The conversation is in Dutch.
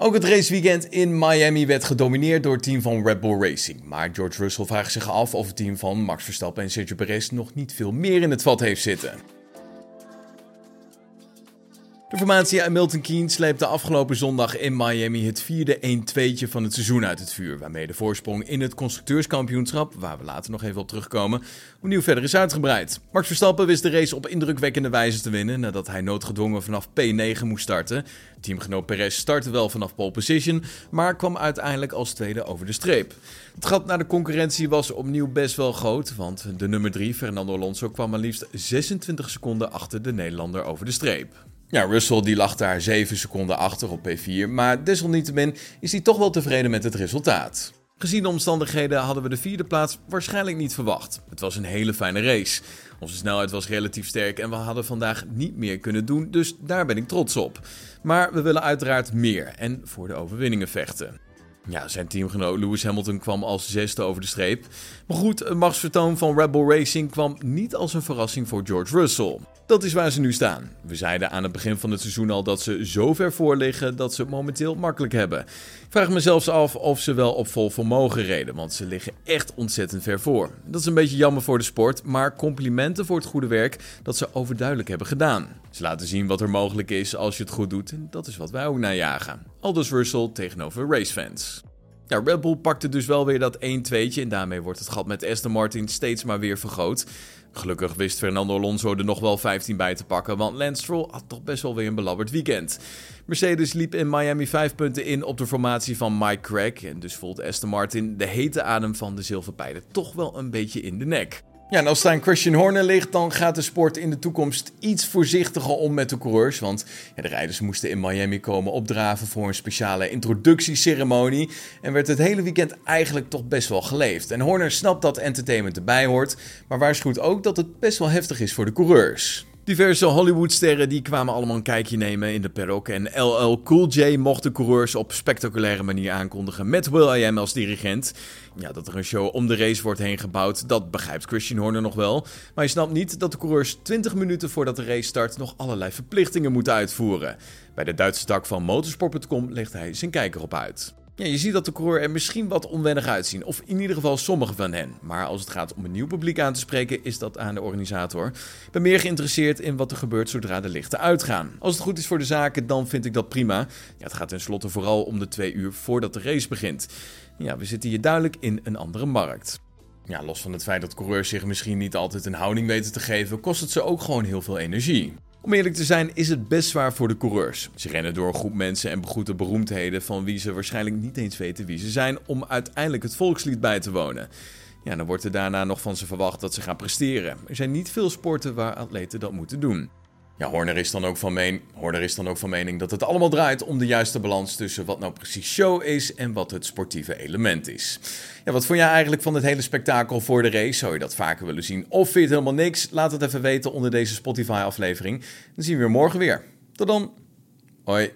Ook het raceweekend in Miami werd gedomineerd door het team van Red Bull Racing. Maar George Russell vraagt zich af of het team van Max Verstappen en Sergio Perez nog niet veel meer in het vat heeft zitten. De formatie uit Milton Keynes sleepte afgelopen zondag in Miami het vierde 1-2'tje van het seizoen uit het vuur. Waarmee de voorsprong in het constructeurskampioenschap, waar we later nog even op terugkomen, opnieuw verder is uitgebreid. Max Verstappen wist de race op indrukwekkende wijze te winnen nadat hij noodgedwongen vanaf P9 moest starten. Teamgenoot Perez startte wel vanaf pole position, maar kwam uiteindelijk als tweede over de streep. Het gat naar de concurrentie was opnieuw best wel groot, want de nummer 3, Fernando Alonso, kwam maar liefst 26 seconden achter de Nederlander over de streep. Ja, Russell die lag daar 7 seconden achter op P4, maar desalniettemin is hij toch wel tevreden met het resultaat. Gezien de omstandigheden hadden we de vierde plaats waarschijnlijk niet verwacht. Het was een hele fijne race. Onze snelheid was relatief sterk en we hadden vandaag niet meer kunnen doen, dus daar ben ik trots op. Maar we willen uiteraard meer en voor de overwinningen vechten. Ja, zijn teamgenoot Lewis Hamilton kwam als zesde over de streep. Maar goed, een machtsvertoon van Red Bull Racing kwam niet als een verrassing voor George Russell. Dat is waar ze nu staan. We zeiden aan het begin van het seizoen al dat ze zo ver voor liggen dat ze het momenteel makkelijk hebben. Ik vraag me zelfs af of ze wel op vol vermogen reden, want ze liggen echt ontzettend ver voor. Dat is een beetje jammer voor de sport, maar complimenten voor het goede werk dat ze overduidelijk hebben gedaan. Ze laten zien wat er mogelijk is als je het goed doet en dat is wat wij ook najagen. Aldous Russell tegenover racefans. Red Bull pakte dus wel weer dat 1-2'tje en daarmee wordt het gat met Aston Martin steeds maar weer vergroot. Gelukkig wist Fernando Alonso er nog wel 15 bij te pakken, want Lance Stroll had toch best wel weer een belabberd weekend. Mercedes liep in Miami 5 punten in op de formatie van Mike Crack en dus voelt Aston Martin de hete adem van de zilverpijlen toch wel een beetje in de nek. Ja, als het aan Christian Horner ligt, dan gaat de sport in de toekomst iets voorzichtiger om met de coureurs. Want ja, de rijders moesten in Miami komen opdraven voor een speciale introductieceremonie. En werd het hele weekend eigenlijk toch best wel geleefd. En Horner snapt dat entertainment erbij hoort, maar waarschuwt ook dat het best wel heftig is voor de coureurs. Diverse Hollywoodsterren die kwamen allemaal een kijkje nemen in de paddock. En LL Cool J mocht de coureurs op spectaculaire manier aankondigen met Will.i.am als dirigent. Ja, dat er een show om de race wordt heen gebouwd, dat begrijpt Christian Horner nog wel. Maar je snapt niet dat de coureurs 20 minuten voordat de race start nog allerlei verplichtingen moeten uitvoeren. Bij de Duitse tak van motorsport.com legt hij zijn kijker op uit. Ja, je ziet dat de coureur er misschien wat onwennig uitzien, of in ieder geval sommige van hen. Maar als het gaat om een nieuw publiek aan te spreken, is dat aan de organisator. Ik ben meer geïnteresseerd in wat er gebeurt zodra de lichten uitgaan. Als het goed is voor de zaken, dan vind ik dat prima. Ja, het gaat tenslotte vooral om de twee uur voordat de race begint. Ja, we zitten hier duidelijk in een andere markt. Ja, los van het feit dat coureurs zich misschien niet altijd een houding weten te geven, kost het ze ook gewoon heel veel energie. Om eerlijk te zijn is het best zwaar voor de coureurs. Ze rennen door een groep mensen en begroeten beroemdheden van wie ze waarschijnlijk niet eens weten wie ze zijn om uiteindelijk het volkslied bij te wonen. Ja, dan wordt er daarna nog van ze verwacht dat ze gaan presteren. Er zijn niet veel sporten waar atleten dat moeten doen. Ja, Horner is, dan ook van men Horner is dan ook van mening dat het allemaal draait om de juiste balans tussen wat nou precies show is en wat het sportieve element is. Ja, wat vond jij eigenlijk van het hele spektakel voor de race? Zou je dat vaker willen zien? Of vind je het helemaal niks? Laat het even weten onder deze Spotify-aflevering. Dan zien we weer morgen weer. Tot dan. Hoi.